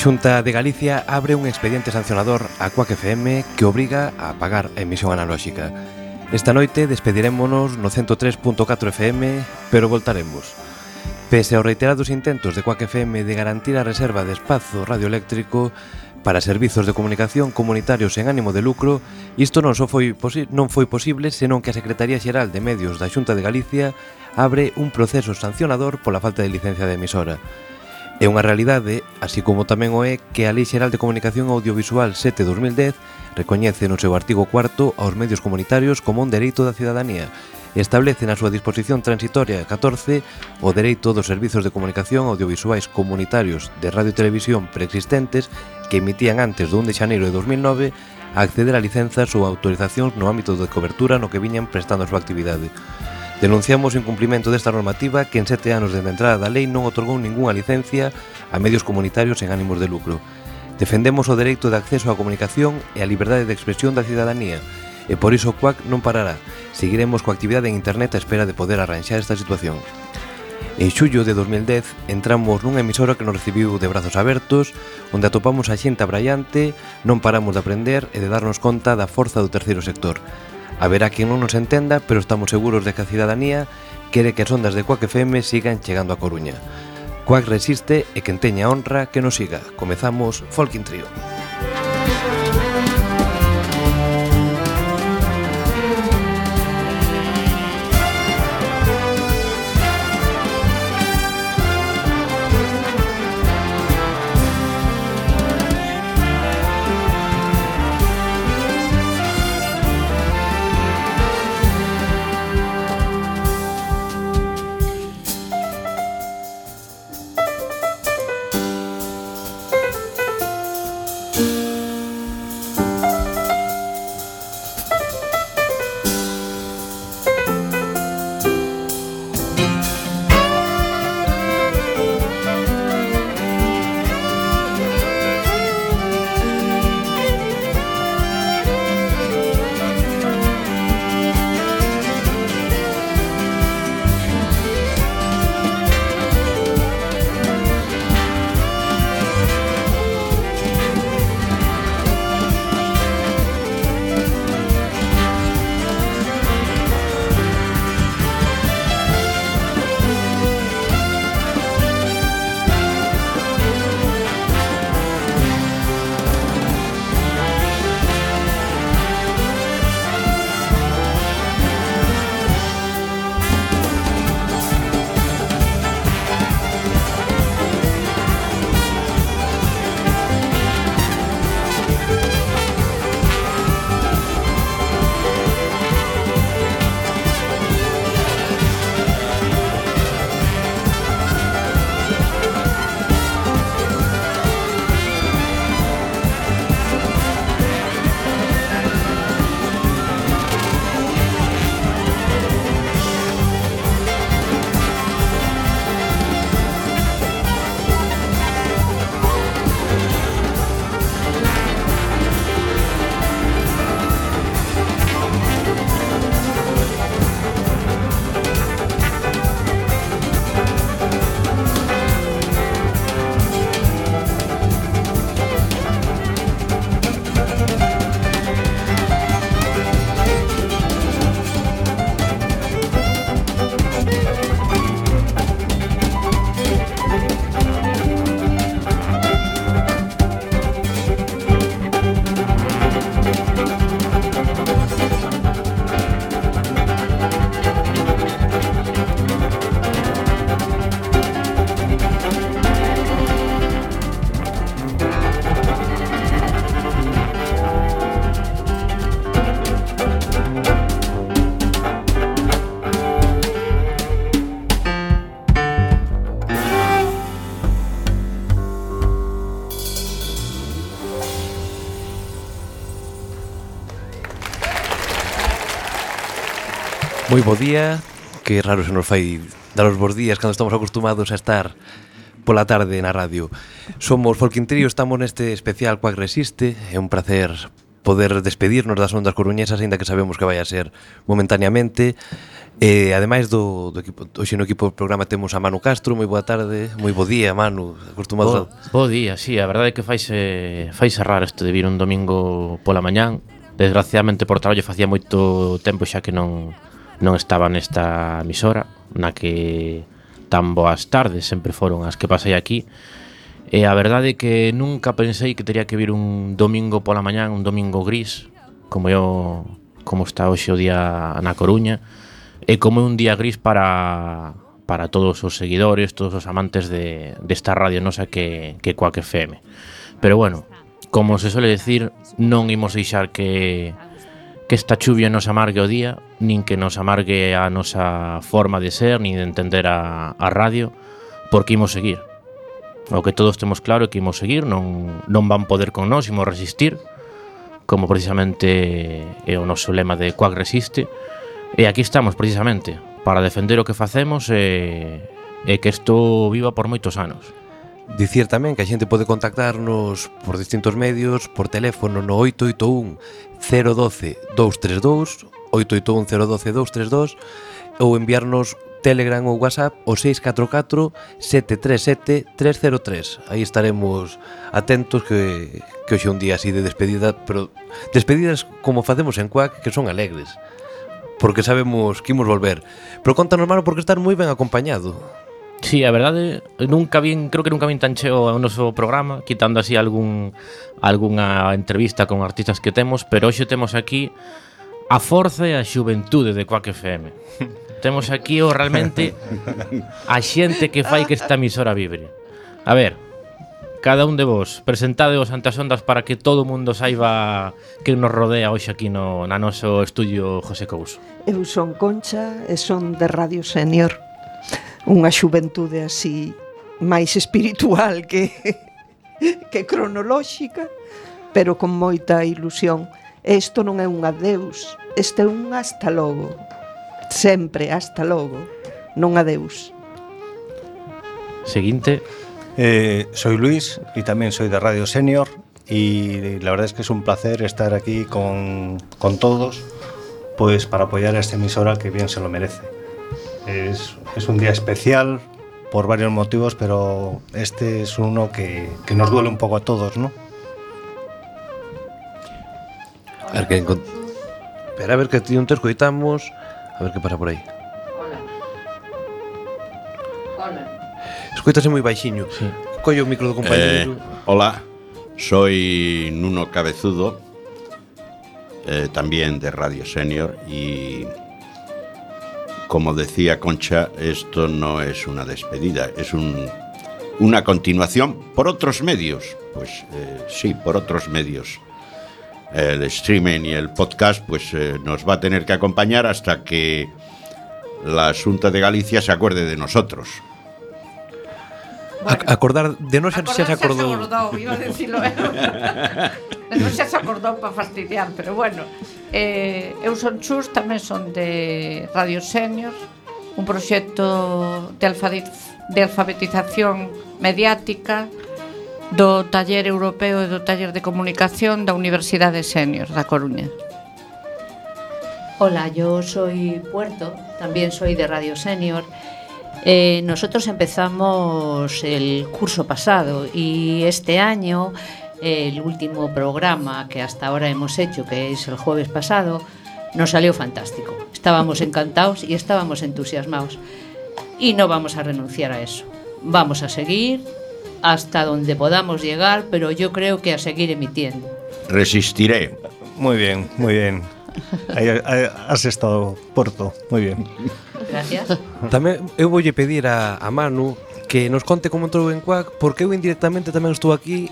Xunta de Galicia abre un expediente sancionador a Quack FM que obriga a pagar a emisión analóxica. Esta noite despedirémonos no 103.4 FM, pero voltaremos. Pese aos reiterados intentos de Quack FM de garantir a reserva de espazo radioeléctrico para servizos de comunicación comunitarios en ánimo de lucro, isto non só foi non foi posible, senón que a Secretaría Xeral de Medios da Xunta de Galicia abre un proceso sancionador pola falta de licencia de emisora. É unha realidade, así como tamén o é que a Lei Xeral de Comunicación Audiovisual 7-2010 recoñece no seu artigo 4 aos medios comunitarios como un dereito da cidadanía e establece na súa disposición transitoria 14 o dereito dos servizos de comunicación audiovisuais comunitarios de radio e televisión preexistentes que emitían antes do 1 de xaneiro de 2009 a acceder a licenzas ou autorizacións no ámbito de cobertura no que viñan prestando a súa actividade. Denunciamos o incumplimento desta normativa que en sete anos desde a entrada da lei non otorgou ningunha licencia a medios comunitarios en ánimos de lucro. Defendemos o dereito de acceso á comunicación e a liberdade de expresión da cidadanía e por iso o CUAC non parará. Seguiremos coa actividade en internet a espera de poder arranxar esta situación. En xullo de 2010 entramos nunha emisora que nos recibiu de brazos abertos, onde atopamos a xente abraiante, non paramos de aprender e de darnos conta da forza do terceiro sector. Haberá quen non nos entenda, pero estamos seguros de que a cidadanía quere que as ondas de Coac FM sigan chegando a Coruña. Coac resiste e quen teña honra que nos siga. Comezamos Folkin Trio. Folkin Trio. moi bo día. Que raro se nos fai dar os bons días Cando estamos acostumados a estar pola tarde na radio. Somos Folquinterio, estamos neste especial Coac Resiste. É un placer poder despedirnos das ondas coruñesas aínda que sabemos que vai a ser momentaneamente. E ademais do, do equipo, hoxe no equipo do programa temos a Manu Castro, moi boa tarde, moi bo día, Manu, acostumado. Bo, bo día, sí, a verdade é que faise faise raro isto de vir un domingo pola mañán. Desgraciadamente por traballo facía moito tempo xa que non non estaba nesta emisora na que tan boas tardes sempre foron as que pasei aquí e a verdade é que nunca pensei que teria que vir un domingo pola mañán un domingo gris como eu como está hoxe o día na Coruña e como un día gris para para todos os seguidores, todos os amantes de, desta de radio nosa que, que Coac FM. Pero bueno, como se suele decir, non imos deixar que que esta chuvia nos amargue o día, nin que nos amargue a nosa forma de ser, nin de entender a, a radio, porque imos seguir. O que todos temos claro é que imos seguir, non, non van poder con nós, imos resistir, como precisamente é o noso lema de Quack Resiste, e aquí estamos precisamente, para defender o que facemos e, e que isto viva por moitos anos. Dicir tamén que a xente pode contactarnos por distintos medios, por teléfono no 881 012 232, 881 012 232 ou enviarnos Telegram ou WhatsApp o 644 737 303. Aí estaremos atentos que, que hoxe un día así de despedida, pero despedidas como facemos en Cuac, que son alegres, porque sabemos que imos volver. Pero contanos, mano, porque estar moi ben acompañado. Sí, a verdade, nunca vin, creo que nunca vin tan cheo o noso programa, quitando así algún algunha entrevista con artistas que temos, pero hoxe temos aquí a forza e a xuventude de Quack FM. temos aquí o realmente a xente que fai que esta emisora vibre. A ver, cada un de vos, presentadeos ante as ondas para que todo o mundo saiba que nos rodea hoxe aquí no, na noso estudio José Couso. Eu son Concha e son de Radio Senior unha xuventude así máis espiritual que que cronolóxica, pero con moita ilusión. Isto non é un adeus, este é un hasta logo. Sempre hasta logo, non adeus. Seguinte. Eh, soy Luis y también soy de Radio Senior y la verdad es que es un placer estar aquí con, con todos pues para apoyar a esta emisora que bien se lo merece. Es, es un día especial por varios motivos, pero este es uno que, que nos duele un poco a todos, ¿no? A ver que Espera, a ver que ti un te coitamos, a ver que pasa por aí. Hola. Escoitase moi baixiño. Sí. Collo o micro do compañeiro. Eh, hola. Soy Nuno Cabezudo, eh, también de Radio Senior y como decía Concha, esto no es una despedida, es un, una continuación por otros medios. Pues eh, sí, por otros medios el streaming y el podcast, pues eh, nos va a tener que acompañar hasta que la Junta de Galicia se acuerde de nosotros. Bueno, acordar de non xa se acordou. acordou, iba a decirlo eu. de non xa se acordou para fastidiar, pero bueno. Eh, eu son Chus, tamén son de Radio Senior, un proxecto de, de alfabetización mediática do taller europeo e do taller de comunicación da Universidade Senior da Coruña. Hola, yo soy Puerto, también soy de Radio Senior. Eh, nosotros empezamos el curso pasado y este año el último programa que hasta ahora hemos hecho, que es el jueves pasado, nos salió fantástico. Estábamos encantados y estábamos entusiasmados. Y no vamos a renunciar a eso. Vamos a seguir, hasta donde podamos llegar, pero yo creo que a seguir emitiendo. Resistiré. Muy bien, muy bien. Aí, aí, has estado Porto, moi bien. Gracias. Tamén eu voulle pedir a, a Manu que nos conte como entrou en Cuac, porque eu indirectamente tamén estou aquí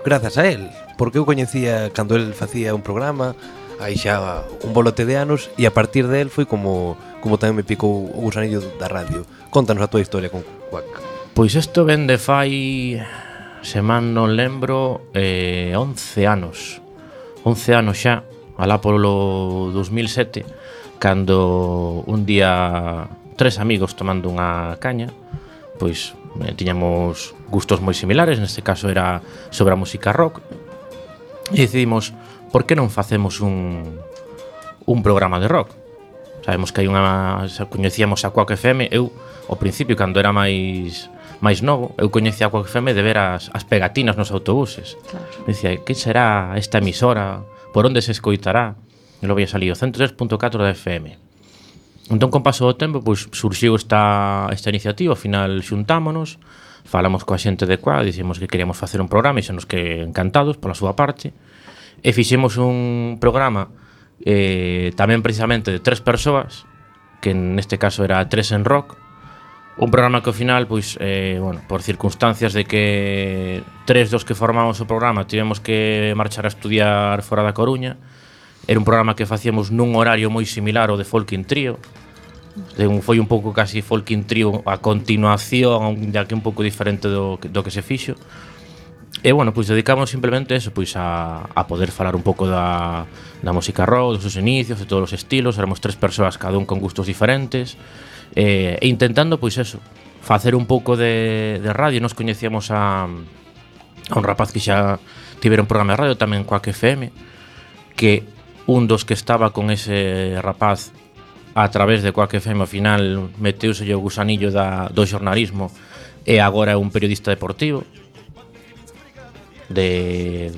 grazas a él, porque eu coñecía cando el facía un programa, aí xa un bolote de anos e a partir de él foi como como tamén me picou o gusanillo da radio. Contanos a túa historia con Cuac. Pois isto ven de fai se man non lembro eh, 11 anos 11 anos xa alá polo 2007, cando un día tres amigos tomando unha caña, pois eh, tiñamos gustos moi similares, neste caso era sobre a música rock, e decidimos, por que non facemos un, un programa de rock? Sabemos que hai unha... Coñecíamos a Quack FM, eu, ao principio, cando era máis máis novo, eu coñecía a Quack FM de ver as, as pegatinas nos autobuses. Claro. Dicía, que será esta emisora? por onde se escoitará e vai a salido 103.4 da FM. Entón, con paso do tempo, pois, surxiu esta, esta iniciativa, ao final xuntámonos, falamos coa xente de Coa, dicimos que queríamos facer un programa e xa nos que encantados pola súa parte, e fixemos un programa eh, tamén precisamente de tres persoas, que neste caso era tres en rock, Un programa que ao final, pois, eh, bueno, por circunstancias de que tres dos que formamos o programa tivemos que marchar a estudiar fora da Coruña, era un programa que facíamos nun horario moi similar ao de Folkin Trio, foi un pouco casi Folkin Trio a continuación, ya que un pouco diferente do, do que se fixo. E bueno, pois dedicamos simplemente eso, pois a, a poder falar un pouco da, da música rock, dos seus inicios, de todos os estilos, éramos tres persoas cada un con gustos diferentes, eh, e intentando pois eso, facer un pouco de, de radio, nos coñecíamos a, a un rapaz que xa tivera un programa de radio tamén coa FM, que un dos que estaba con ese rapaz a través de Quack FM ao final meteuse o gusanillo da, do xornalismo e agora é un periodista deportivo de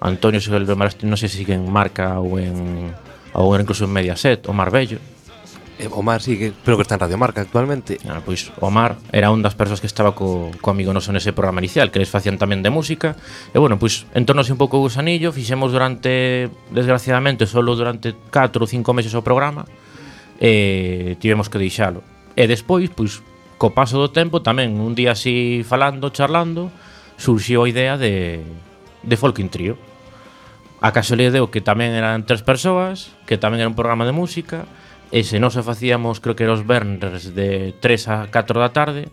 Antonio Silva Marastín, non sei se en Marca ou en ou incluso en Mediaset, o Marbello. Eh, Omar sigue, pero que está en Radio Marca actualmente. Ah, pois Omar era un das persoas que estaba co, co amigo noso nese programa inicial, que les facían tamén de música. E bueno, pois entornose un pouco o gusanillo, fixemos durante, desgraciadamente, solo durante 4 ou 5 meses o programa, e tivemos que deixalo. E despois, pois, co paso do tempo, tamén un día así falando, charlando, surxiu a idea de, de Folking Trio. A casualidade deu que tamén eran tres persoas, que tamén era un programa de música, E se nos o facíamos, creo que era os venres de 3 a 4 da tarde,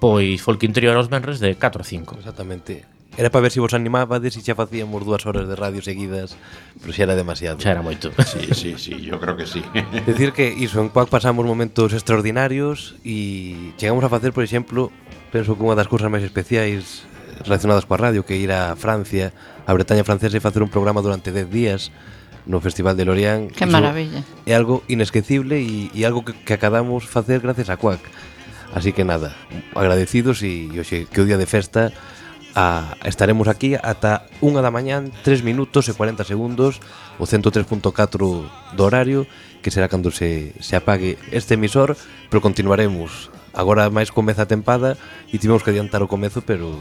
pois Folquintrio era os venres de 4 a 5. Exactamente. Era para ver se vos animabades e xa facíamos dúas horas de radio seguidas, pero xa era demasiado. Xa era moito. Sí, sí, sí, yo creo que sí. Decir que iso, en Cuac pasamos momentos extraordinarios e chegamos a facer, por exemplo, penso que unha das cousas máis especiais relacionadas coa radio, que ir a Francia, a Bretaña francesa e facer un programa durante 10 días no Festival de Lorient. Que maravilla. É algo inesquecible e, e algo que, que acabamos facer gracias a Cuac. Así que nada, agradecidos e, e oxe, que o día de festa a, estaremos aquí ata unha da mañán, 3 minutos e 40 segundos, o 103.4 do horario, que será cando se, se apague este emisor, pero continuaremos. Agora máis comeza a tempada e tivemos que adiantar o comezo, pero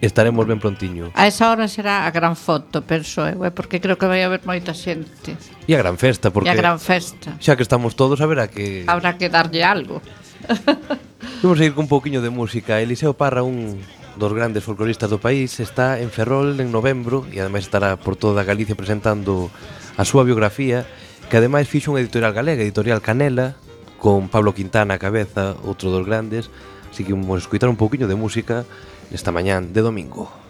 Estaremos ben prontiño. A esa hora será a gran foto, penso eu, eh, porque creo que vai haber moita xente. E a gran festa, porque... E a gran festa. Xa que estamos todos, a ver a que... Habrá que darlle algo. Vamos a ir con un pouquiño de música. Eliseo Parra, un dos grandes folcloristas do país, está en Ferrol en novembro e ademais estará por toda Galicia presentando a súa biografía que ademais fixo unha editorial galega, editorial Canela, con Pablo Quintana a cabeza, outro dos grandes, Así que vamos a escutar un pouquiño de música esta mañán de domingo.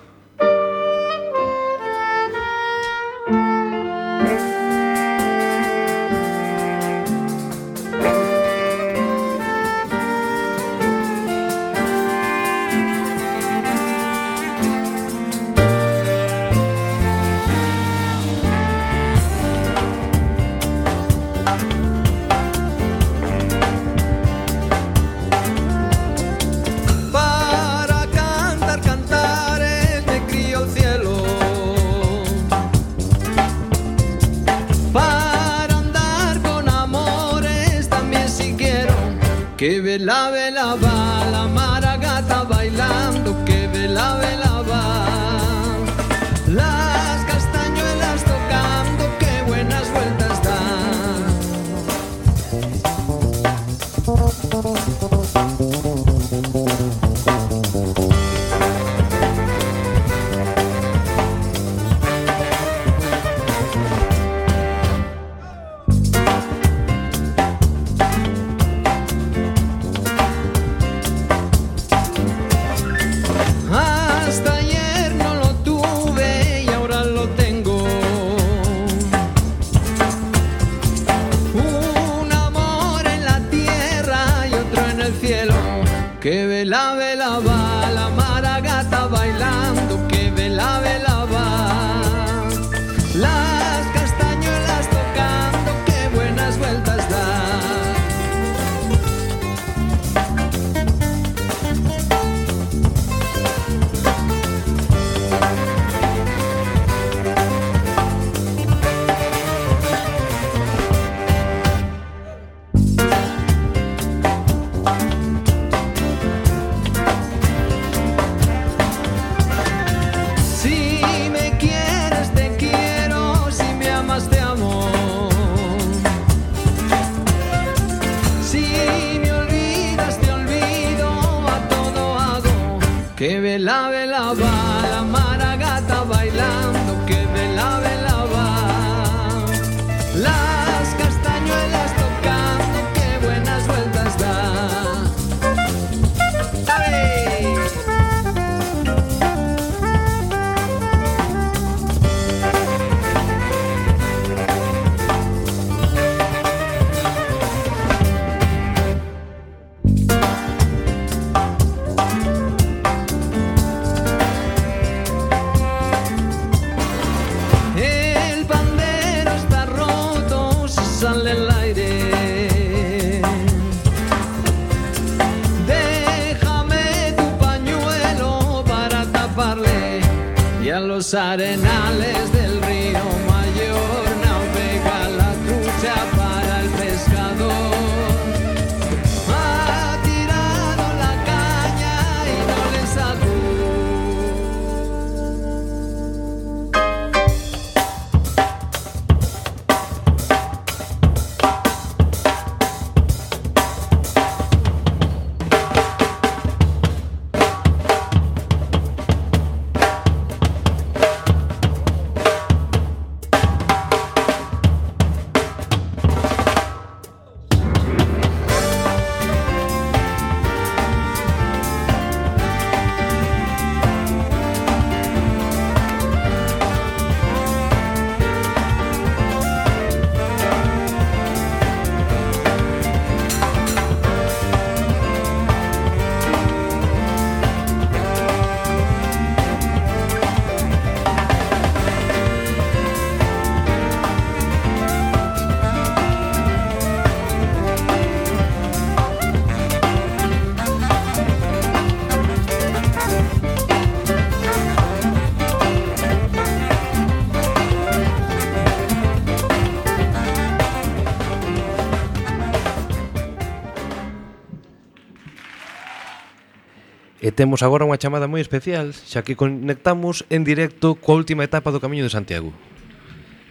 temos agora unha chamada moi especial, xa que conectamos en directo coa última etapa do Camiño de Santiago.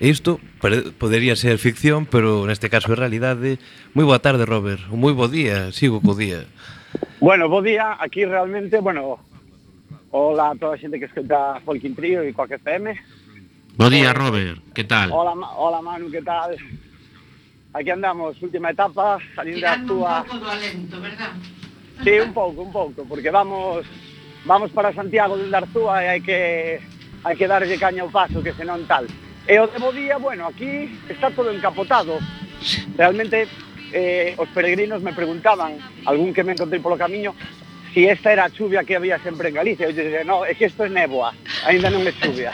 Isto podería ser ficción, pero neste caso é realidade. Moi boa tarde, Robert. Moi bo día, sigo co día. Bueno, bo día. Aquí realmente, bueno, hola a toda a xente que escuta Folkin Trio e Coac FM. Bo día, eh, Robert. Que tal? Hola, hola Manu, que tal? Aquí andamos, última etapa, salindo da túa... un pouco do alento, verdad? Sí, un pouco, un pouco, porque vamos vamos para Santiago de Arzúa e hai que hai que darlle caña ao paso, que senón tal. E o de Bodía, bueno, aquí está todo encapotado. Realmente eh, os peregrinos me preguntaban, algún que me encontrei polo camiño, si esta era a chuvia que había sempre en Galicia. Eu dixen, no, é que isto é néboa, aínda non é chuvia.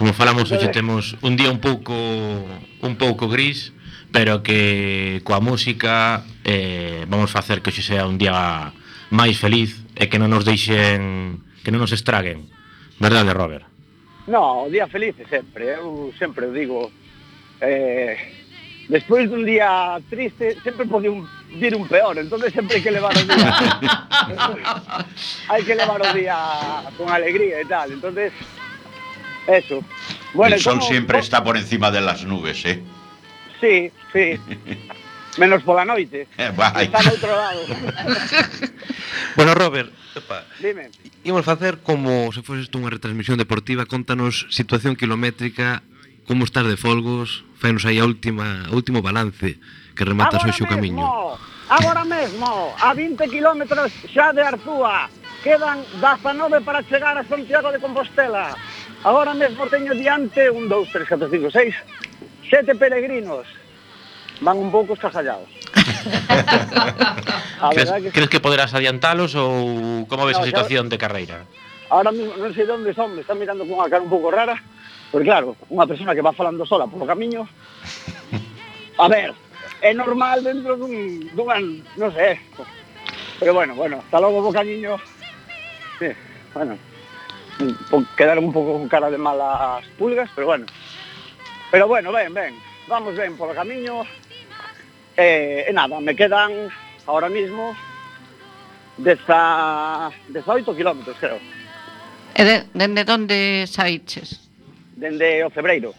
Como falamos, hoxe eh. temos un día un pouco un pouco gris, pero que coa música eh, vamos facer que hoxe sea un día máis feliz e que non nos deixen que non nos estraguen. Verdade Robert? No, o día feliz é sempre eu sempre o digo. Eh, despois dun día triste sempre pode un, vir un peor entonces sempre hai que levar o día hai que levar o día con alegría e tal entonces eso. Bueno, el sol como, siempre como... está por encima de las nubes eh? Sí, sí. Menos pola noite. Eh, vai. Está no outro lado. bueno, Robert, opa, Dime. imos facer como se foseste unha retransmisión deportiva, contanos situación kilométrica, como estás de folgos, fainos aí a última, a último balance que rematas hoxe o camiño. Agora mesmo, a 20 km xa de Arzúa, quedan 19 para chegar a Santiago de Compostela. Agora mesmo teño diante un, 2, 3, 4, 5, 6, sete peregrinos. Van un pouco escajallados. crees, que... crees que poderás adiantalos ou como ves no, a situación xa... de carreira? Ahora mismo non sei onde son, me están mirando con unha cara un pouco rara, porque claro, unha persona que va falando sola polo camiño, a ver, é normal dentro dun, dunha, non sei, pero bueno, bueno, hasta logo boca niño, sí, bueno, quedaron un pouco con cara de malas pulgas, pero bueno, Pero bueno, ben, ben, vamos ben polo camiño. E, eh, e nada, me quedan ahora mismo deza, 18 kilómetros, creo. E de, dende onde saiches? Dende o febreiro.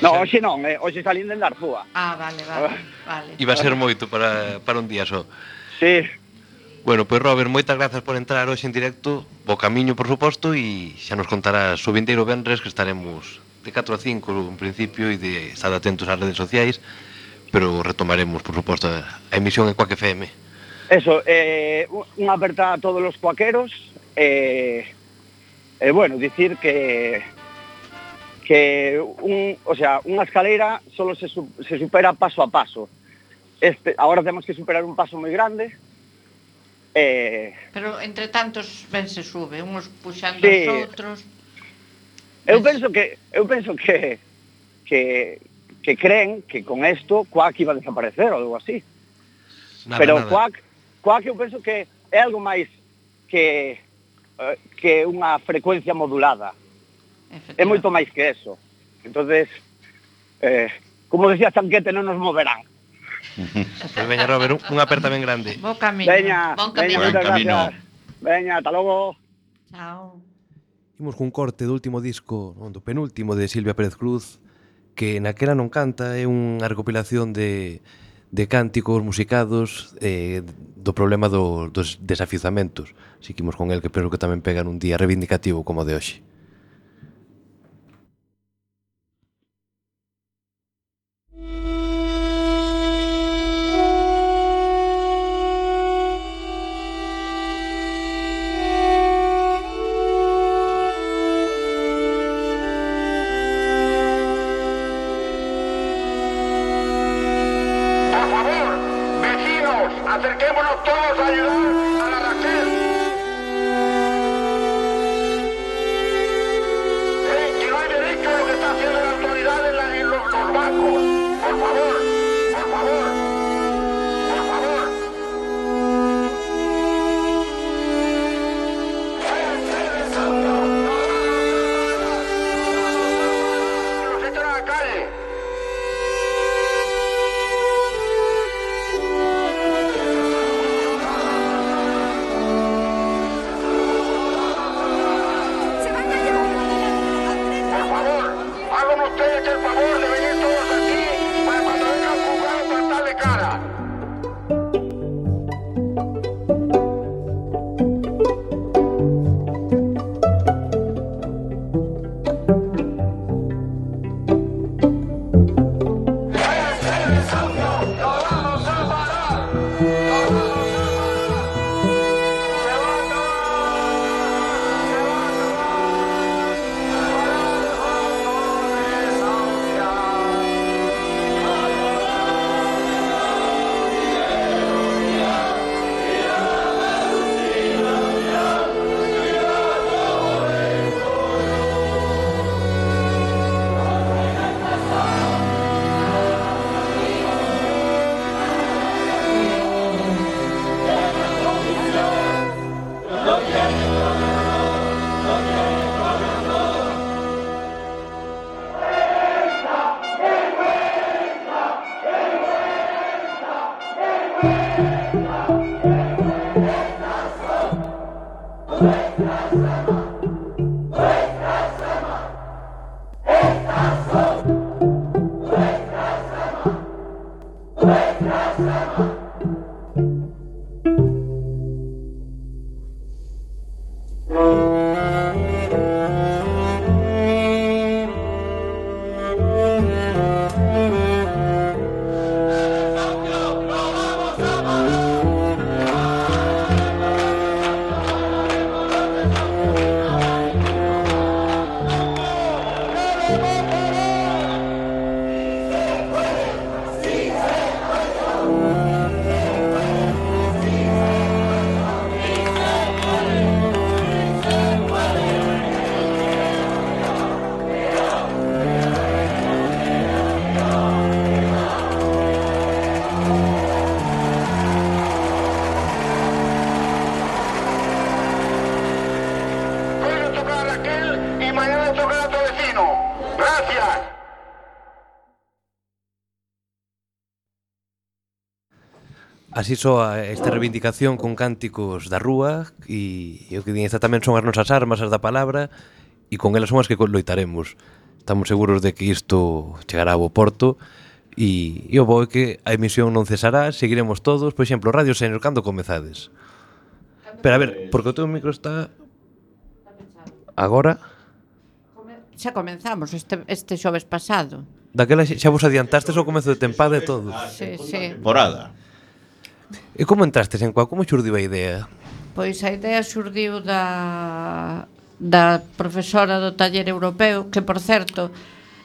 No, hoxe non, eh, hoxe salín dende Arzúa. Ah, vale, vale, ah. vale. Iba a ser moito para, para un día só. Sí. Bueno, pois pues, Robert, moitas grazas por entrar hoxe en directo, bo camiño, por suposto, e xa nos contarás o vindeiro vendres que estaremos de 4 a 5 en principio e de estar atentos ás redes sociais pero retomaremos, por suposto, a emisión en Coaque FM. Eso, eh, unha aperta a todos os coaqueros e eh, eh, bueno, dicir que que un, o sea, unha escalera solo se, se supera paso a paso. Este, ahora temos que superar un paso moi grande, Eh... Pero entre tantos ben se sube, uns puxando sí. os outros. Eu penso que eu penso que que que creen que con isto Quack iba a desaparecer ou algo así. Nada, Pero nada. Quack Quack eu penso que é algo máis que eh, que unha frecuencia modulada. É moito máis que eso. Entonces, eh, como decía Tanquete, non nos moverán. Pois veña, Robert, unha aperta ben grande. Bo camino. Veña, bon camino. Veña, bon camino. Veña, ata logo. Chao. Imos cun corte do último disco, non, do penúltimo de Silvia Pérez Cruz, que naquela non canta, é unha recopilación de, de cánticos musicados eh, do problema do, dos desafizamentos. imos con el, que espero que tamén pegan un día reivindicativo como de hoxe. así soa esta reivindicación con cánticos da rúa e, e o que din esta tamén son as nosas armas, as da palabra e con elas son as que loitaremos. Estamos seguros de que isto chegará ao porto e, e o bo é que a emisión non cesará, seguiremos todos, por exemplo, Radio Senior, cando comezades? Pero a ver, porque o teu micro está agora xa comenzamos este, este xoves pasado. Daquela xa vos adiantastes ao comezo de tempada e todo. Sí, sí. Temporada. E como entrastes en Coa? Como xurdiu a idea? Pois a idea xurdiu da, da profesora do taller europeo, que, por certo,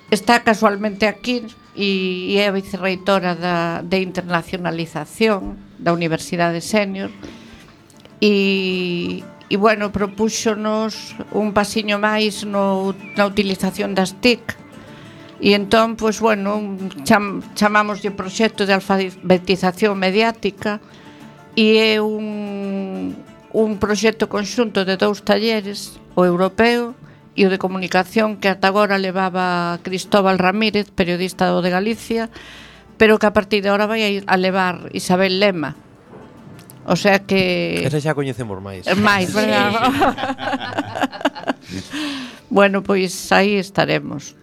está casualmente aquí e, e é a vicerreitora da, de internacionalización da Universidade Senior e, e bueno, propúxonos un pasiño máis no, na utilización das TIC E entón, pois, bueno, cham, chamamos de proxecto de alfabetización mediática e é un, un proxecto conxunto de dous talleres, o europeo e o de comunicación que ata agora levaba Cristóbal Ramírez, periodista do de Galicia, pero que a partir de agora vai a levar Isabel Lema, O sea que... Esa xa coñecemos máis. Eh, máis, verdad? Sí. bueno, pois aí estaremos.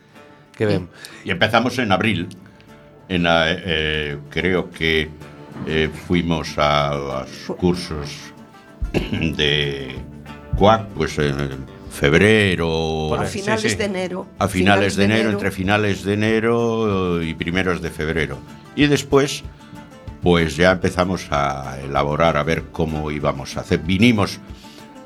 Y empezamos en abril. En la, eh, creo que eh, fuimos a los cursos de CUAC, pues en febrero. A finales de enero. A finales de enero, entre finales de enero y primeros de febrero. Y después, pues ya empezamos a elaborar, a ver cómo íbamos a hacer. Vinimos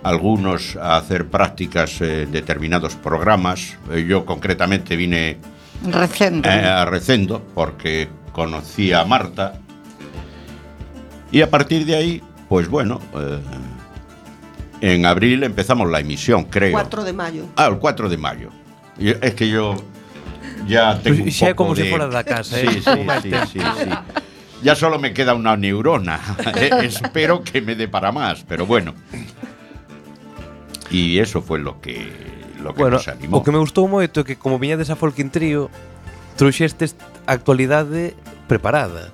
algunos a hacer prácticas en determinados programas. Eh, Yo concretamente vine Recendo. eh, a Recendo porque conocí a Marta. Y a partir de ahí, pues bueno, eh, en abril empezamos la emisión, creo. 4 de mayo. Ah, el 4 de mayo. Y es que yo ya tengo un de- casa, Sí, eh? sí, sí, sí, sí. Ya solo me queda una neurona. Eh, Espero que me dé para más, pero bueno. Y eso fue lo que, lo que bueno, nos animou. O que me gustou moito é que como viñades a Folkin Trio, trouxestes actualidade preparada.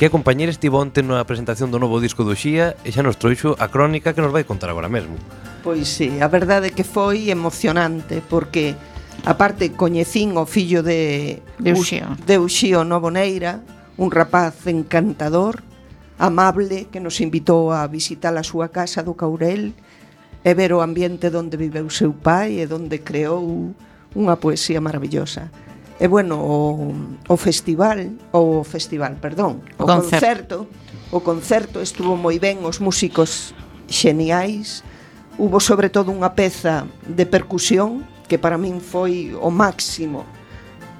Que a compañera estivo onte na presentación do novo disco do Xía e xa nos trouxo a crónica que nos vai contar agora mesmo. Pois sí, a verdade é que foi emocionante porque aparte coñecín o fillo de de Uxío, de Uxío Novoneira, un rapaz encantador, amable que nos invitou a visitar a súa casa do Caurel e ver o ambiente onde viveu seu pai e onde creou unha poesía maravillosa. E bueno, o, o festival, o festival, perdón, o, o concerto. concerto, o concerto estuvo moi ben, os músicos xeniais, hubo sobre todo unha peza de percusión que para min foi o máximo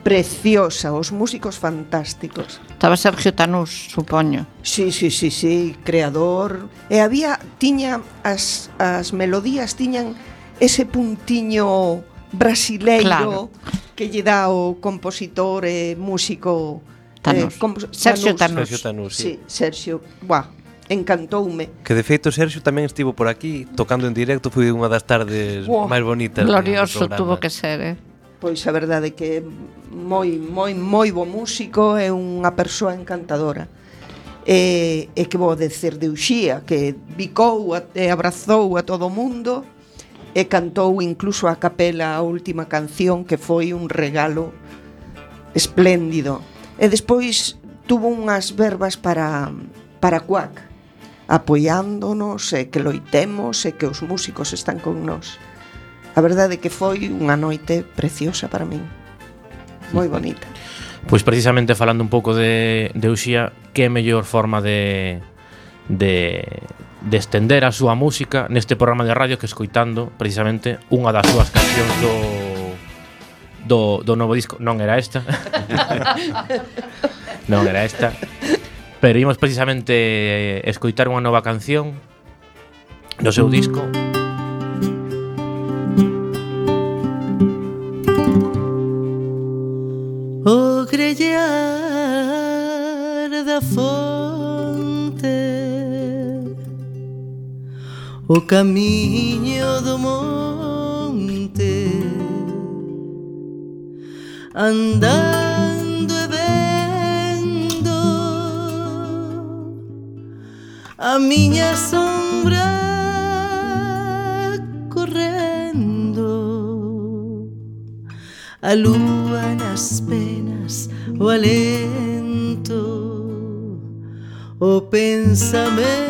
preciosa, os músicos fantásticos. Estaba Sergio Tanús, supoño. Sí, sí, sí, sí, creador. E había, tiña, as, as melodías tiñan ese puntiño brasileiro claro. que lle dá o compositor e músico eh, Tanús. Eh, compos Sergio Tanús. Sergio Tanús, sí. sí Sergio, buah, encantoume. Que de feito Sergio tamén estivo por aquí tocando en directo, foi unha das tardes wow. máis bonitas. Glorioso tuvo que ser, eh pois a verdade que é moi, moi, moi bo músico, é unha persoa encantadora. E, e que vou decir de Uxía, que bicou a, e abrazou a todo o mundo e cantou incluso a capela a última canción que foi un regalo espléndido. E despois tuvo unhas verbas para, para Cuac, apoiándonos e que loitemos e que os músicos están con nós. A verdade é que foi unha noite preciosa para min. Moi bonita. Pois precisamente falando un pouco de, de Uxía, que mellor forma de, de, de estender a súa música neste programa de radio que escoitando precisamente unha das súas cancións do, do, do novo disco. Non era esta. non era esta. Pero imos precisamente eh, escoitar unha nova canción do seu disco. Mm. o camiño do monte. Andando e vendo a miña sombra correndo. A lúa nas penas o alento o pensamento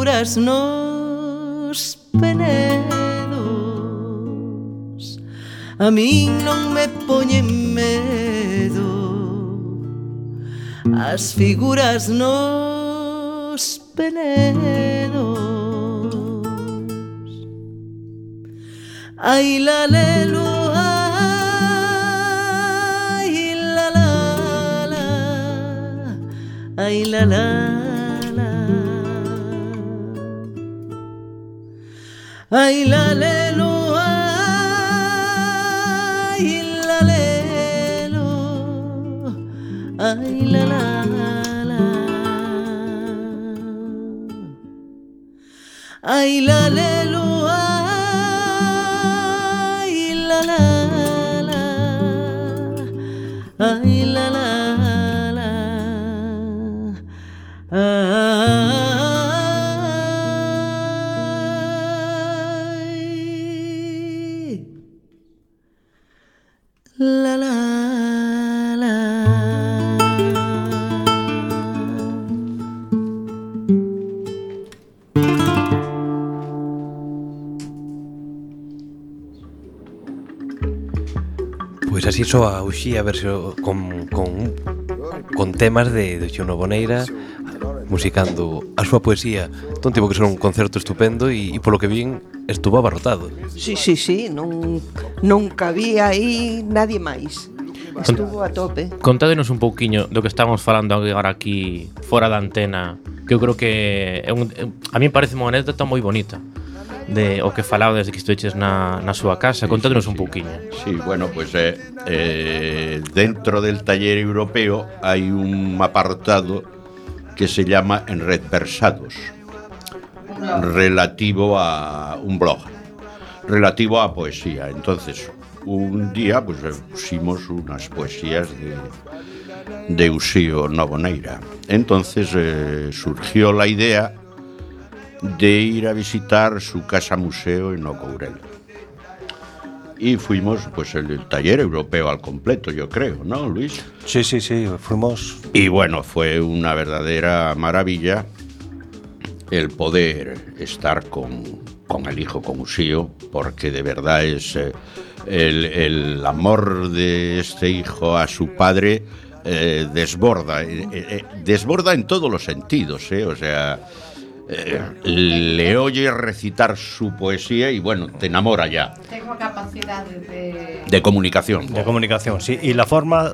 verduras nos penedos. A min non me poñen medo. As figuras nos penedos. Ai la lelo Ai la la. Ai la la. ay la lelo, ay la lelo, ay la la la, ay la lelo. a Uxía verse con, con, con temas de, de Xuno Boneira musicando a súa poesía. Entón tivo que ser un concerto estupendo e, e polo que vin estuvo abarrotado. Si, sí, si, sí, si, sí, non, non cabía aí nadie máis. Estuvo a tope. Contádenos un pouquiño do que estamos falando agora aquí fora da antena Que eu creo que é un, a mí parece unha anécdota moi bonita de o que falaba desde que estuiches na, na súa casa. Sí, Contádenos sí, un sí. pouquiño. Sí, bueno, pois pues, eh, eh, dentro del taller europeo hai un apartado que se llama Enredversados relativo a un blog relativo a poesía. Entonces, un día pues eh, pusimos unas poesías de de Usío Novoneira. Entonces eh, surgió la idea de ir a visitar su casa museo en Ocourel. Y fuimos, pues, el, el taller europeo al completo, yo creo, ¿no, Luis? Sí, sí, sí, fuimos Y bueno, fue una verdadera maravilla el poder estar con, con el hijo, con Usío, porque de verdad es eh, el, el amor de este hijo a su padre eh, desborda, eh, eh, desborda en todos los sentidos, ¿eh? o sea, eh, le oye recitar su poesía y bueno, te enamora ya Tengo a capacidade de... de comunicación. de comunicación, sí. Y la forma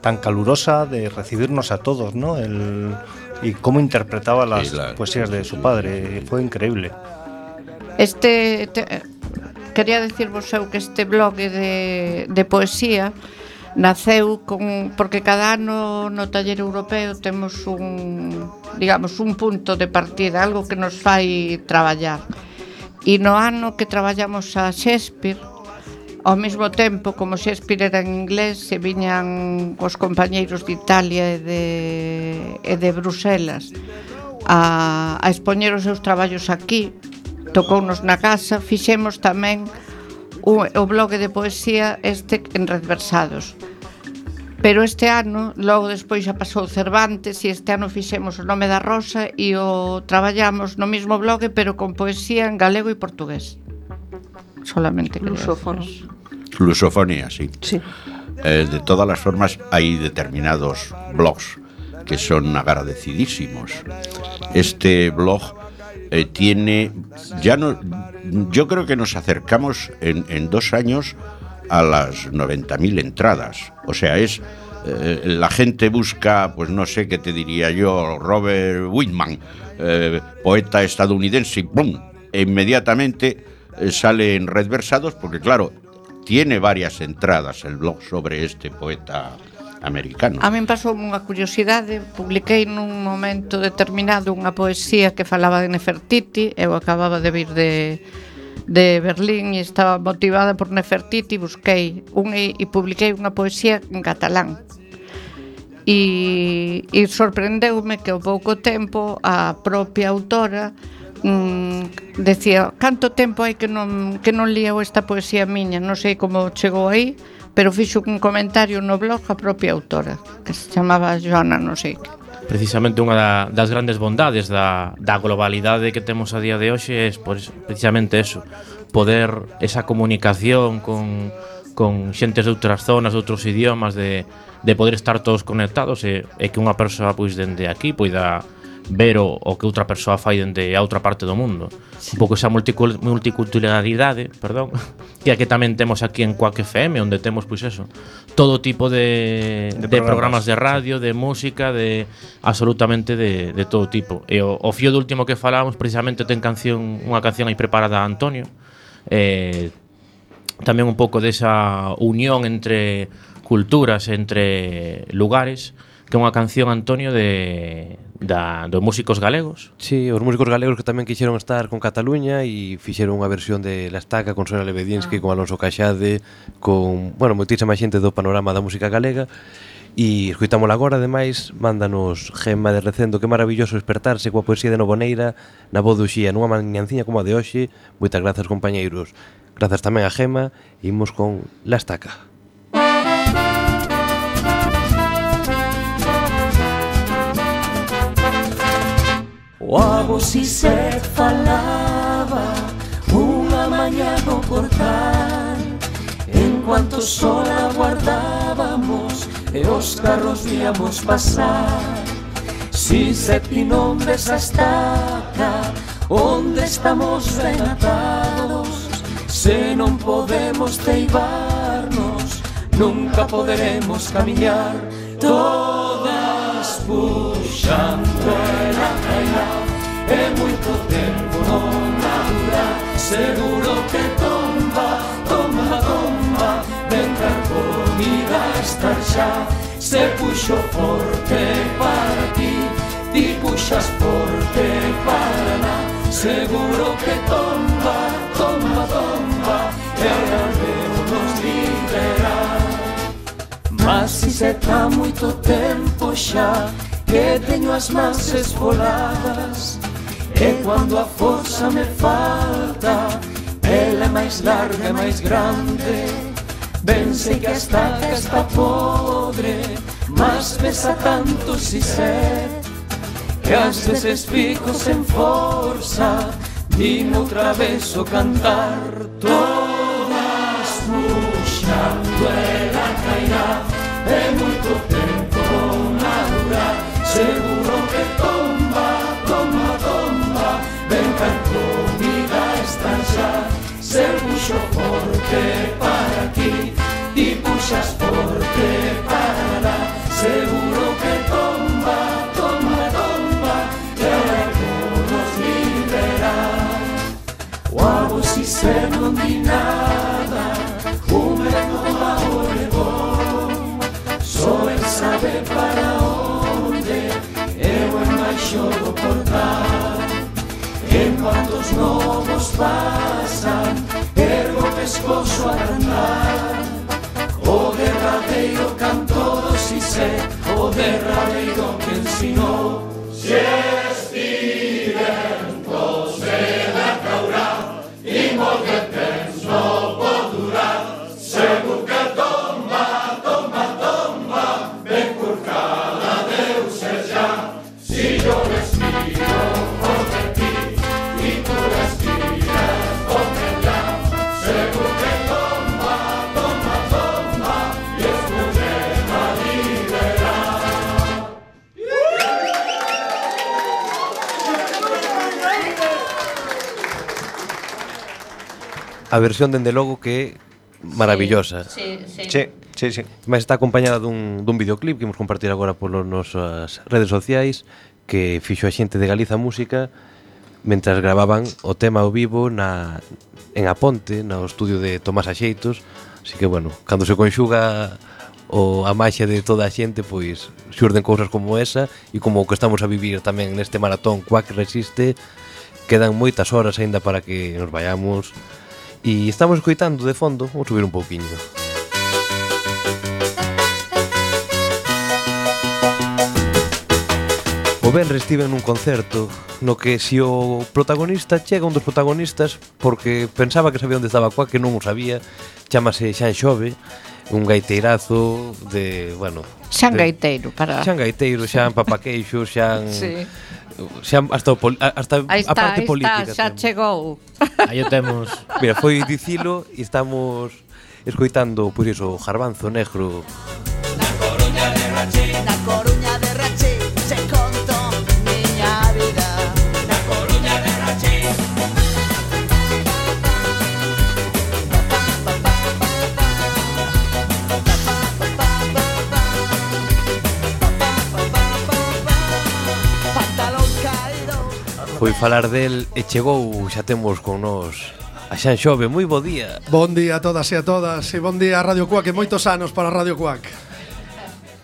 tan calurosa de recibirnos a todos, ¿no? El, y cómo interpretaba las Sí, la- poesías de su padre, fue increíble. Este te, quería decirvos eu que este blog de, de poesía Naceu con porque cada ano no taller europeo temos un, digamos, un punto de partida, algo que nos fai traballar. E no ano que traballamos a Shakespeare, ao mesmo tempo como Shakespeare era en inglés, se viñan os compañeiros de Italia e de, e de Bruselas a, a expoñer os seus traballos aquí, tocounos na casa, fixemos tamén o, o bloque de poesía este en Redversados. Pero este ano, logo despois xa pasou Cervantes e este ano fixemos o nome da Rosa e o traballamos no mesmo bloque pero con poesía en galego e portugués. Solamente lusófonos. Lusofonía, sí. sí. Eh, de todas las formas hay determinados blogs que son agradecidísimos. Este blog eh, tiene, ya no, yo creo que nos acercamos en, en dos años a las 90.000 entradas. O sea, es eh, la gente busca, pues no sé qué te diría yo, Robert Whitman, eh, poeta estadounidense, y ¡pum! E inmediatamente sale en Red Versados, porque claro, tiene varias entradas el blog sobre este poeta americano. A min pasou unha curiosidade, publiquei nun momento determinado unha poesía que falaba de Nefertiti, eu acababa de vir de de Berlín e estaba motivada por Nefertiti, busquei un e publiquei unha poesía en catalán. E, e sorprendeume que ao pouco tempo a propia autora mm, decía canto tempo hai que non, que non lía esta poesía miña, non sei como chegou aí, pero fixo un comentario no blog a propia autora, que se chamaba Joana non sei que. Precisamente unha da, das grandes bondades da, da globalidade que temos a día de hoxe é pois, precisamente eso, poder esa comunicación con, con xentes de outras zonas, de outros idiomas, de, de poder estar todos conectados e, e que unha persoa pois dende aquí poida ver o, o que outra persoa fai dende a outra parte do mundo. Sí. Un pouco esa multiculturalidade, perdón, que que tamén temos aquí en Quack FM, onde temos pois eso, todo tipo de de, de programas. programas de radio, de música, de absolutamente de, de todo tipo. E o, o fío do último que falábamos precisamente ten canción, unha canción aí preparada a Antonio. Eh, tamén un pouco desa unión entre culturas, entre lugares que é unha canción, Antonio, de, da, dos músicos galegos. Sí, os músicos galegos que tamén quixeron estar con Cataluña e fixeron unha versión de La Estaca con Sora Lebedinsky, ah. con Alonso Caxade, con, bueno, moitísima xente do panorama da música galega. E escuitámola agora, ademais, mándanos Gemma de Recendo, que maravilloso despertarse coa poesía de Novoneira na voz do Xía, nunha mañanciña como a de hoxe. Moitas grazas, compañeiros. Grazas tamén a Gema, imos con La Estaca. O abo si se falaba Unha mañá no portal En cuanto sol aguardábamos E os carros víamos pasar. Sisec ti nombres a estaca Onde estamos ben atados Se non podemos teibarnos Nunca poderemos camiñar Todas puxando el e moito tempo non madura Seguro que tomba, tomba, tomba Vendrá comida estar xa Se puxo forte para ti Ti puxas forte para na Seguro que tomba, tomba, tomba E ahora veo nos liberar Mas si se tá moito tempo xa Que teño as mans esfoladas E quando a forza me falta. Ela é máis larga e máis grande. Ben sei que a estaca está podre Mas pesa tanto si sé. Que ás veces fico sen forza Dime outra vez o cantar. Todas puxando ela cairá. É moito tanto vida estanza se puso forte para ti y pusas forte para la seguridad. los lobos pasan, ergo pescoso a cantar. O derradeiro canto do sé o derradeiro que ensinou. A versión, dende logo, que é maravillosa. Sí, sí. sí. Sí, sí. Mas está acompañada dun, dun videoclip que imos compartir agora polas nosas redes sociais que fixo a xente de Galiza Música mentras gravaban o tema ao vivo na, en Aponte, no estudio de Tomás Axeitos. Así que, bueno, cando se conxuga o a maxia de toda a xente, pois xurden cousas como esa e como o que estamos a vivir tamén neste maratón Quack Resiste, quedan moitas horas aínda para que nos vayamos E estamos coitando de fondo, vou subir un pouquiño. O Benre estive nun concerto no que se si o protagonista chega un dos protagonistas porque pensaba que sabía onde estaba coa que non o sabía. Chamase Xan Xove un gaiteirazo de, bueno Xan de, Gaiteiro para... Xan Gaiteiro, Xan Papaqueixo, Xan... Sí xa hasta, o poli, hasta aí está, a parte aí política. Está, xa temos. chegou. Aí o temos. Mira, foi dicilo e estamos escoitando, pois iso, Jarbanzo Negro. Na Coruña de Rachina. Foi falar del e chegou, xa temos con nós A Xan Xove, moi bo día. Bon día a todas e a todas E bon día a Radio Cuac e moitos anos para Radio Cuac.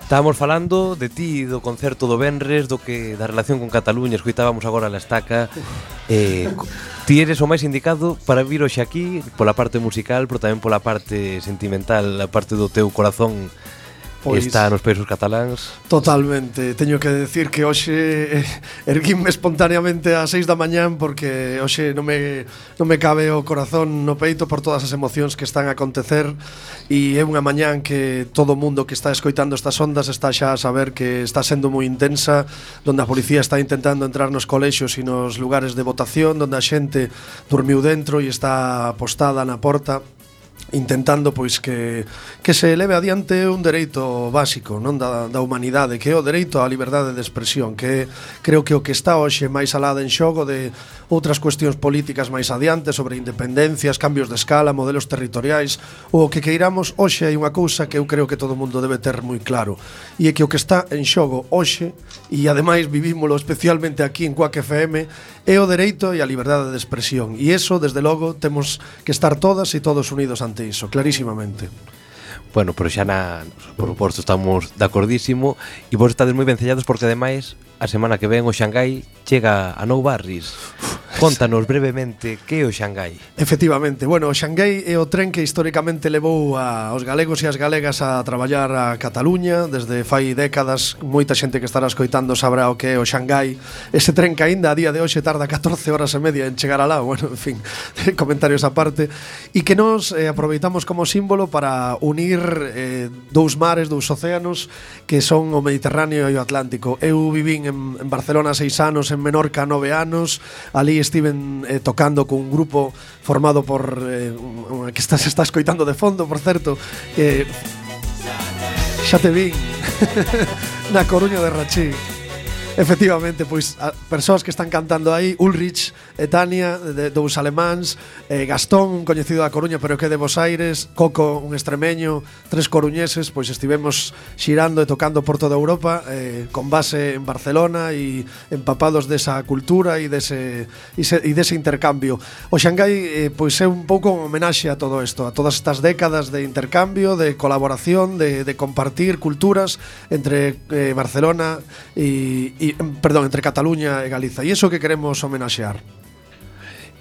Estábamos falando de ti, do concerto do Benres, do que da relación con Cataluña, escuitábamos agora a la estaca. Eh, ti eres o máis indicado para vir hoxe aquí, pola parte musical, pero tamén pola parte sentimental, a parte do teu corazón pois, está nos países cataláns. Totalmente, teño que decir que hoxe eh, erguinme espontaneamente a 6 da mañán porque hoxe non me, non me cabe o corazón no peito por todas as emocións que están a acontecer e é unha mañán que todo o mundo que está escoitando estas ondas está xa a saber que está sendo moi intensa, donde a policía está intentando entrar nos colexios e nos lugares de votación, donde a xente dormiu dentro e está apostada na porta intentando pois que que se eleve adiante un dereito básico, non da da humanidade, que é o dereito á liberdade de expresión, que creo que o que está hoxe máis alada en xogo de outras cuestións políticas máis adiante sobre independencias, cambios de escala, modelos territoriais, o que queiramos hoxe hai unha cousa que eu creo que todo mundo debe ter moi claro, e é que o que está en xogo hoxe e ademais vivímolo especialmente aquí en Cuac FM é o dereito e a liberdade de expresión e eso, desde logo, temos que estar todas e todos unidos ante iso, clarísimamente. Bueno, pero xa na, por suposto, estamos de acordísimo e vos estades moi vencellados porque ademais a semana que ven o Xangai chega a Nou Barris. Contanos brevemente que é o Xangai. Efectivamente, bueno, o Xangai é o tren que historicamente levou a, os galegos e as galegas a traballar a Cataluña desde fai décadas, moita xente que estará escoitando sabrá o que é o Xangai. Ese tren que aínda a día de hoxe tarda 14 horas e media en chegar alá, bueno, en fin, comentarios aparte, e que nos eh, aproveitamos como símbolo para unir eh, dous mares, dous océanos que son o Mediterráneo e o Atlántico. Eu vivín en, en Barcelona seis anos en Menorca nove anos. Ali estiven eh, tocando cun grupo formado por eh, un, que estás, estás coitando de fondo, por certo eh, Xa te vin Na Coruña de Rachí. Efectivamente, pois a, persoas que están cantando aí, Ulrich e Tania, de, dous alemáns, eh, Gastón, un coñecido da Coruña, pero que de Bos Aires, Coco, un extremeño, tres coruñeses, pois estivemos xirando e tocando por toda Europa, eh, con base en Barcelona e empapados desa cultura e dese, e se, e dese intercambio. O Xangai eh, pois é un pouco un homenaxe a todo isto, a todas estas décadas de intercambio, de colaboración, de, de compartir culturas entre eh, Barcelona e, e, perdón, entre Cataluña e Galiza. E iso que queremos homenaxear.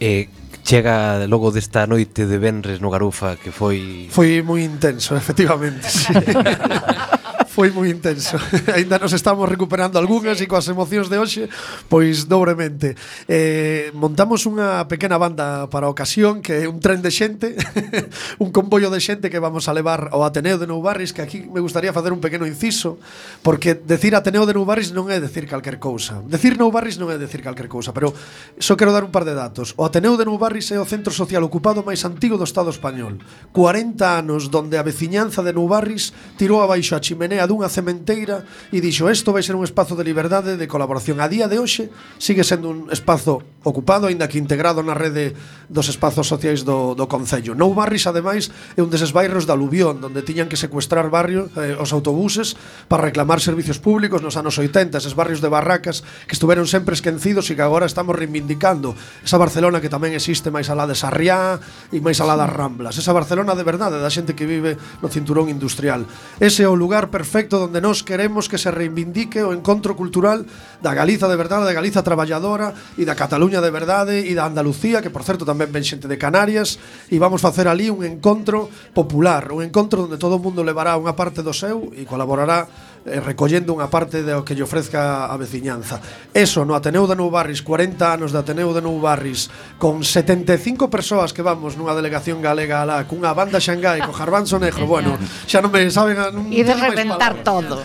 Eh, chega logo desta noite de Benres no Garufa que foi... Foi moi intenso, efectivamente. Sí. foi moi intenso. Ainda nos estamos recuperando algunhas sí. e coas emocións de hoxe, pois dobremente. Eh, montamos unha pequena banda para a ocasión que é un tren de xente, un comboio de xente que vamos a levar ao Ateneo de Nou Barris, que aquí me gustaría facer un pequeno inciso, porque decir Ateneo de Nou Barris non é decir calquer cousa. Decir Nou Barris non é decir calquer cousa, pero só quero dar un par de datos. O Ateneo de Nou Barris é o centro social ocupado máis antigo do Estado español. 40 anos donde a veciñanza de Nou Barris tirou abaixo a chimenea a dunha cementeira e dixo isto vai ser un espazo de liberdade de colaboración. A día de hoxe sigue sendo un espazo ocupado, aínda que integrado na rede dos espazos sociais do, do Concello. Nou Barris, ademais, é un deses bairros da Aluvión, onde tiñan que secuestrar barrio, eh, os autobuses para reclamar servicios públicos nos anos 80, eses barrios de barracas que estuveron sempre esquecidos e que agora estamos reivindicando. Esa Barcelona que tamén existe máis alá de Sarriá e máis alá das Ramblas. Esa Barcelona de verdade da xente que vive no cinturón industrial. Ese é o lugar perfecto onde nós queremos que se reivindique o encontro cultural da Galiza de verdade, da Galiza traballadora e da Cataluña de verdade e da Andalucía, que por certo tamén ven xente de Canarias e vamos facer ali un encontro popular, un encontro onde todo o mundo levará unha parte do seu e colaborará eh, recollendo unha parte do que lle ofrezca a veciñanza. Eso, no Ateneu de Nou Barris, 40 anos de Ateneu de Nou Barris, con 75 persoas que vamos nunha delegación galega alá, cunha banda xangai, co Jarbanzo Negro, bueno, xa non me saben... Non e de reventar todo.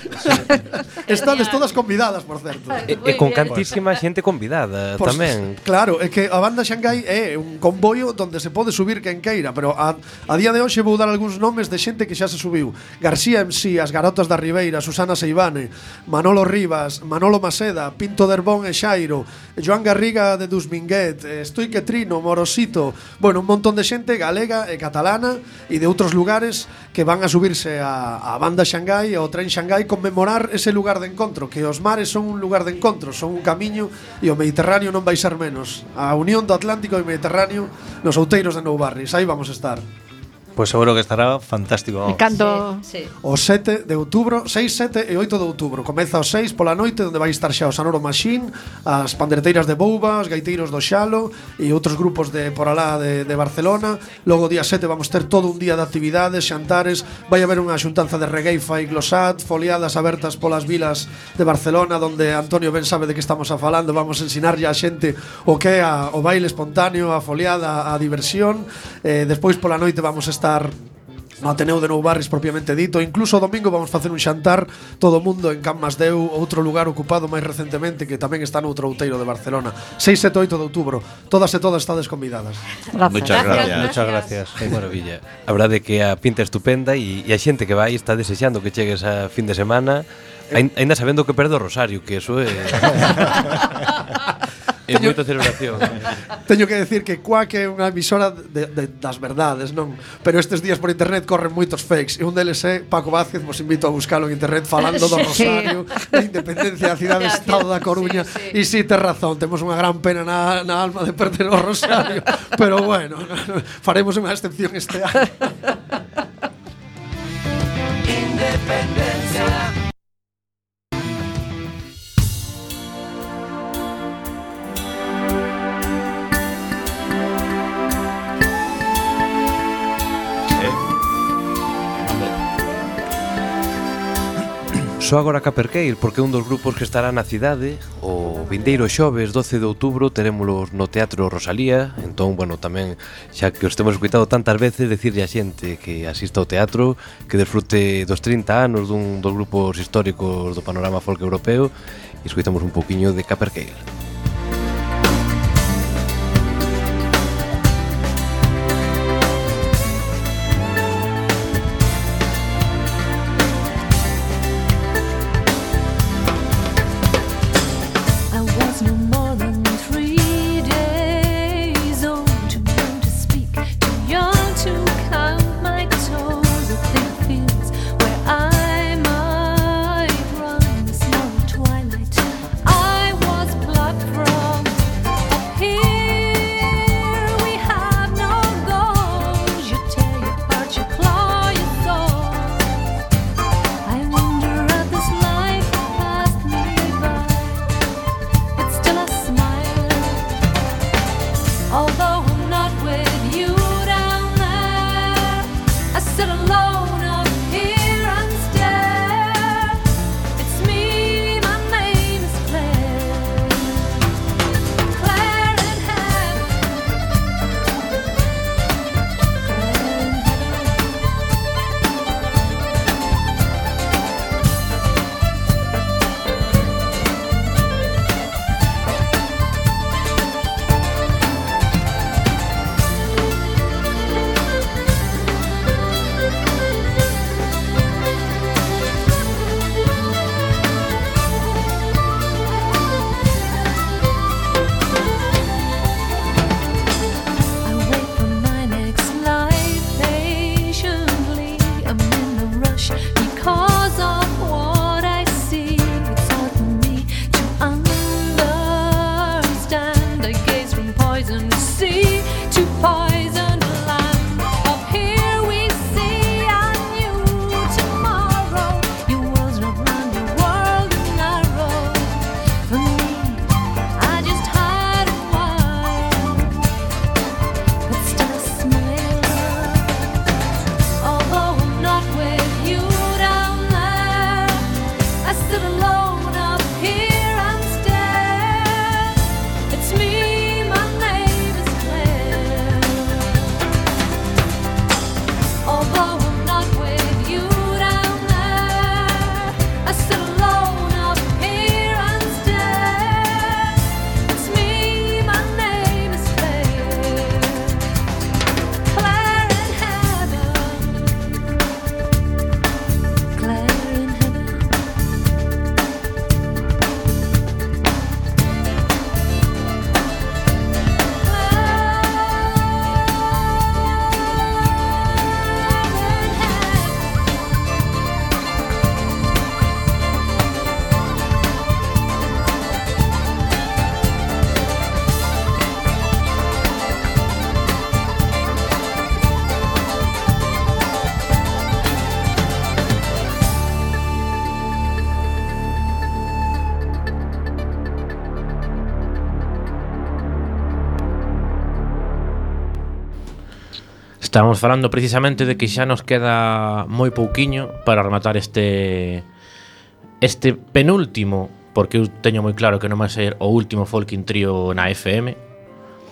Estades todas convidadas, por certo. E, e con cantísima xente convidada pues, tamén. Claro, é que a banda Xangai é un comboio donde se pode subir quen queira, pero a, a día de hoxe vou dar algúns nomes de xente que xa se subiu. García MC, As Garotas da Ribeira, Susana Susana Seivane, Manolo Rivas, Manolo Maceda, Pinto Derbón e Xairo, Joan Garriga de Dusminguet, Estoi que Trino, Morosito, bueno, un montón de xente galega e catalana e de outros lugares que van a subirse a, a banda Xangai ao tren Xangai conmemorar ese lugar de encontro, que os mares son un lugar de encontro, son un camiño e o Mediterráneo non vai ser menos. A unión do Atlántico e Mediterráneo nos outeiros de Nou Barris, aí vamos estar. Pois pues seguro que estará fantástico. Vamos. Canto sí, sí. o 7 de outubro, 6, 7 e 8 de outubro. Comeza o 6 pola noite onde vai estar xa o Sanoro Machine, as pandereteiras de Bouba, os gaiteiros do Xalo e outros grupos de por alá de, de Barcelona. Logo o día 7 vamos ter todo un día de actividades, xantares, vai haber unha xuntanza de regueifa e glosat, foliadas abertas polas vilas de Barcelona onde Antonio ben sabe de que estamos a falando, vamos a ensinarlle a xente o que é a, o baile espontáneo, a foliada, a diversión. Eh, despois pola noite vamos a estar no Ateneu de Nou Barris propiamente dito. Incluso o domingo vamos facer un xantar Todo o mundo en Can Masdeu Outro lugar ocupado máis recentemente Que tamén está noutro outeiro de Barcelona. 6, 7, 8 de outubro. Todas e todas estades convidadas. Gracias. Muchas gracias, gracias. Muchas gracias. Que maravilla. A verdade é que a pinta estupenda E, e a xente que vai está desexando que chegues a fin de semana. Ainda sabendo que perde o Rosario Que eso é... e moita celebración. teño que decir que Quack é unha emisora de, de, das verdades, non? Pero estes días por internet corren moitos fakes e un deles é Paco Vázquez, vos invito a buscalo en internet falando do Rosario, da independencia da cidade estado da Coruña e si sí. tes razón, temos unha gran pena na, na alma de perder o Rosario, pero bueno, faremos unha excepción este ano. Independ Só agora Caperqueir, porque un dos grupos que estará na cidade O vindeiro xoves 12 de outubro terémolos no Teatro Rosalía. Entón, bueno, tamén, xa que os temos escuitado tantas veces Decirle a xente que asista ao teatro Que desfrute dos 30 anos dun dos grupos históricos do panorama folk europeo E escuitamos un poquinho de Caperqueir Caperqueir Estábamos falando precisamente de que xa nos queda moi pouquiño para rematar este este penúltimo, porque eu teño moi claro que non vai ser o último Folking Trio na FM,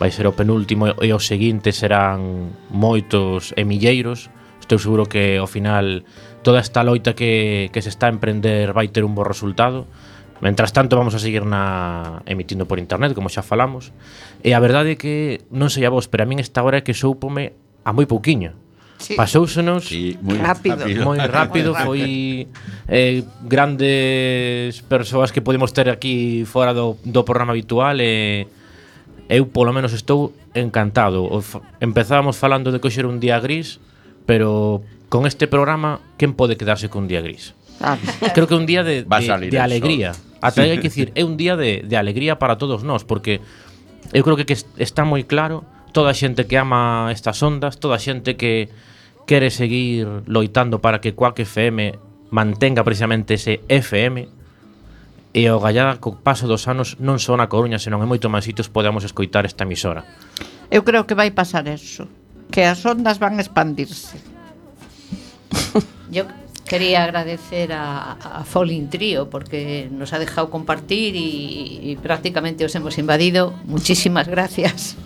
vai ser o penúltimo e o seguinte serán moitos e milleiros. Estou seguro que ao final toda esta loita que, que se está a emprender vai ter un bo resultado. Mentras tanto vamos a seguir na emitindo por internet, como xa falamos. E a verdade é que non sei a vos, pero a min esta hora é que soupome a moi pouquiño. Sí. Pasousenos sí, moi rápido. rápido. Moi rápido foi eh, grandes persoas que podemos ter aquí fora do, do programa habitual e eh, eu polo menos estou encantado. O, empezábamos falando de que hoxe era un día gris, pero con este programa quen pode quedarse con un día gris? Ah. Creo que un día de, de, de alegría. Ata sí. hai que dicir, é un día de, de alegría para todos nós, porque eu creo que, que está moi claro toda a xente que ama estas ondas, toda a xente que quere seguir loitando para que Quack FM mantenga precisamente ese FM e o Gallada co paso dos anos non só na Coruña, senón en moito máis sitios podamos escoitar esta emisora. Eu creo que vai pasar eso, que as ondas van expandirse. Yo Quería agradecer a, a Falling Trio porque nos ha dejado compartir y, y prácticamente os hemos invadido. Muchísimas gracias.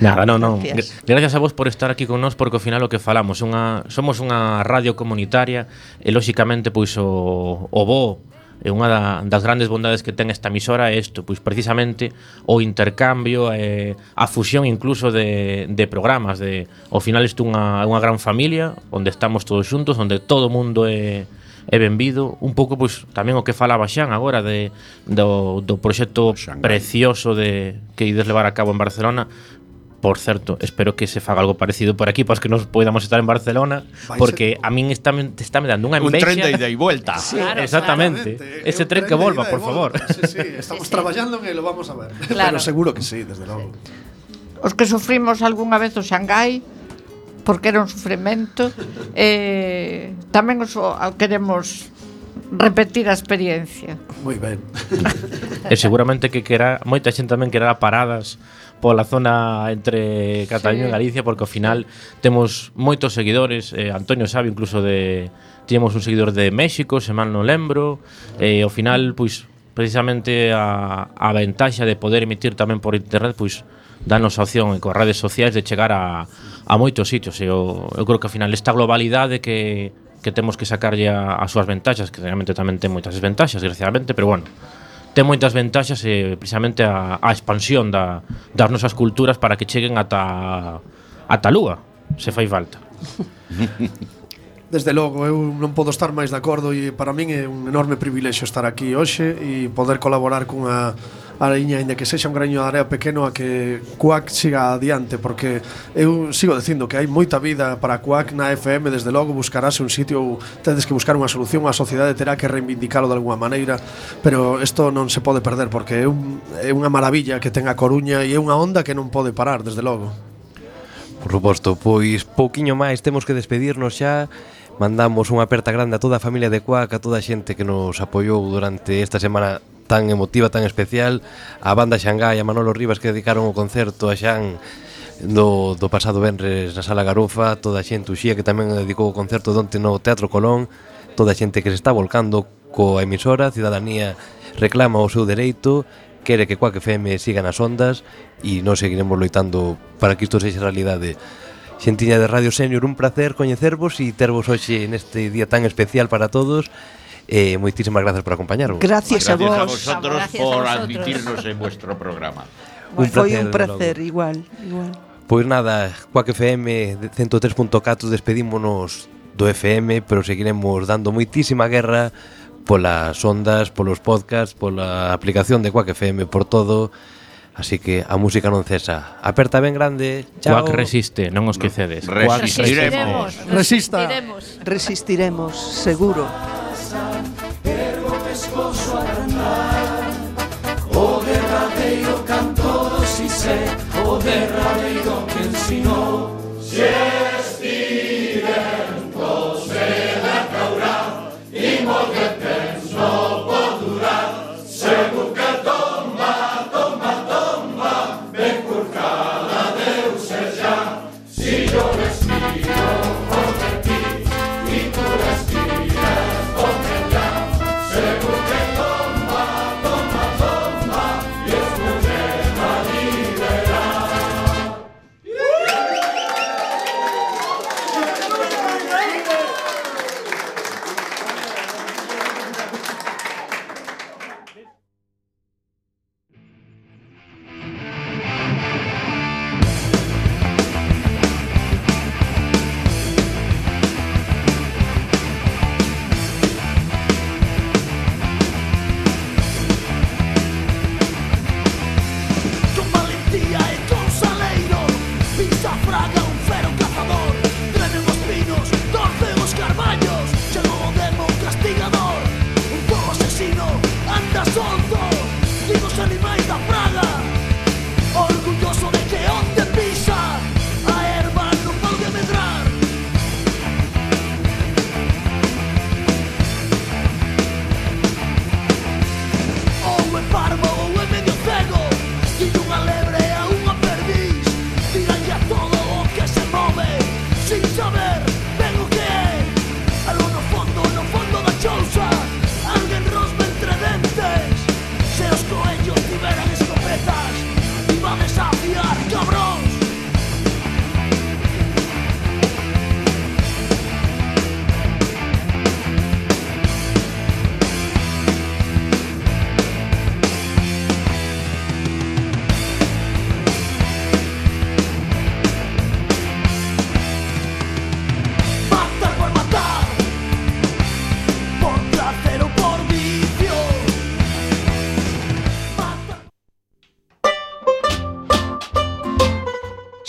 Nada, no, no. Gracias. gracias a vos por estar aquí con nós porque ao final o que falamos, unha somos unha radio comunitaria e lóxicamente pois o, o bo E unha da, das grandes bondades que ten esta emisora é isto, pois precisamente o intercambio, e a fusión incluso de, de programas, de ao final isto unha, unha gran familia, onde estamos todos xuntos, onde todo o mundo é, é benvido, un pouco pois tamén o que falaba Xan agora de do, do proxecto Xangai. precioso de que ides levar a cabo en Barcelona, Por certo, espero que se faga algo parecido por aquí, pois que nos podamos estar en Barcelona, Vai porque a min está, está me dando unha envexa. Un tren de ida e vuelta. sí, claro, Exactamente. Claramente. Ese tren, tren que volva, por favor. Sí, sí, estamos traballando en lo vamos a ver. Claro. Pero seguro que sí, desde logo. Os que sufrimos algunha vez o Xangai, porque era un sufrimento, eh, tamén os queremos repetir a experiencia. Moi ben. e seguramente que quera, moita xente tamén querá paradas pola zona entre Cataluña sí. e Galicia porque ao final temos moitos seguidores, eh, Antonio sabe incluso de tínhamos un seguidor de México, se mal non lembro, e eh, ao final pois precisamente a, a ventaxa de poder emitir tamén por internet pois danos a opción e coas redes sociais de chegar a, a moitos sitios e eu, eu creo que ao final esta globalidade que que temos que sacarlle as súas ventaxas, que realmente tamén ten moitas desventaxas, desgraciadamente, pero bueno, ten moitas ventaxas e precisamente a, a expansión da, das nosas culturas para que cheguen ata ata a lúa, se fai falta. Desde logo, eu non podo estar máis de acordo e para min é un enorme privilexio estar aquí hoxe e poder colaborar cunha areiña, ainda que sexa un graño de area pequeno a que Cuac siga adiante porque eu sigo dicindo que hai moita vida para Cuac na FM, desde logo buscarase un sitio ou tedes que buscar unha solución a sociedade terá que reivindicalo de alguma maneira pero isto non se pode perder porque é, un, é unha maravilla que ten a Coruña e é unha onda que non pode parar, desde logo. Por suposto, pois pouquiño máis temos que despedirnos xa. Mandamos unha aperta grande a toda a familia de Cuac, a toda a xente que nos apoiou durante esta semana tan emotiva, tan especial, a banda Xangai, a Manolo Rivas que dedicaron o concerto a Xan do, do pasado venres na Sala Garufa, toda a xente uxía que tamén dedicou o concerto donte no Teatro Colón, toda a xente que se está volcando coa emisora, a cidadanía reclama o seu dereito, quere que Quack FM siga nas ondas e non seguiremos loitando para que isto sexa realidade. Xentiña de Radio Senior, un placer coñecervos e tervos hoxe neste día tan especial para todos. Eh, moitísimas grazas por acompañarvos. Gracias, gracias a vos. Gracias a vosotros gracias por a vosotros. admitirnos en vuestro programa. un placer, un placer, igual, igual. Pois nada, Quack FM 103.4 despedímonos do FM, pero seguiremos dando moitísima guerra polas ondas, polos podcasts, pola aplicación de Quack FM, por todo. Así que a música non cesa. Aperta ben grande. Chao. Quack resiste, non os quecedes. No. Quack resistiremos. Resista. Resistiremos. Resistiremos, seguro. O derradeiro canto do sé O derradeiro que ensinou Xisé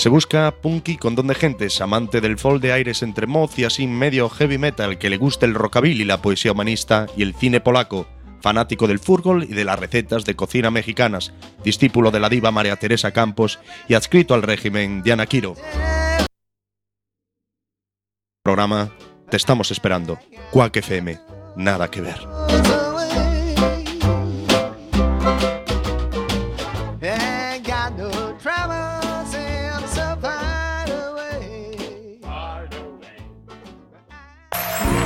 Se busca punky con don de gentes, amante del folk de aires entre moz y así medio heavy metal, que le guste el rockabilly, la poesía humanista y el cine polaco, fanático del fútbol y de las recetas de cocina mexicanas, discípulo de la diva María Teresa Campos y adscrito al régimen Diana Quiro. Programa Te estamos esperando. Quack FM. Nada que ver.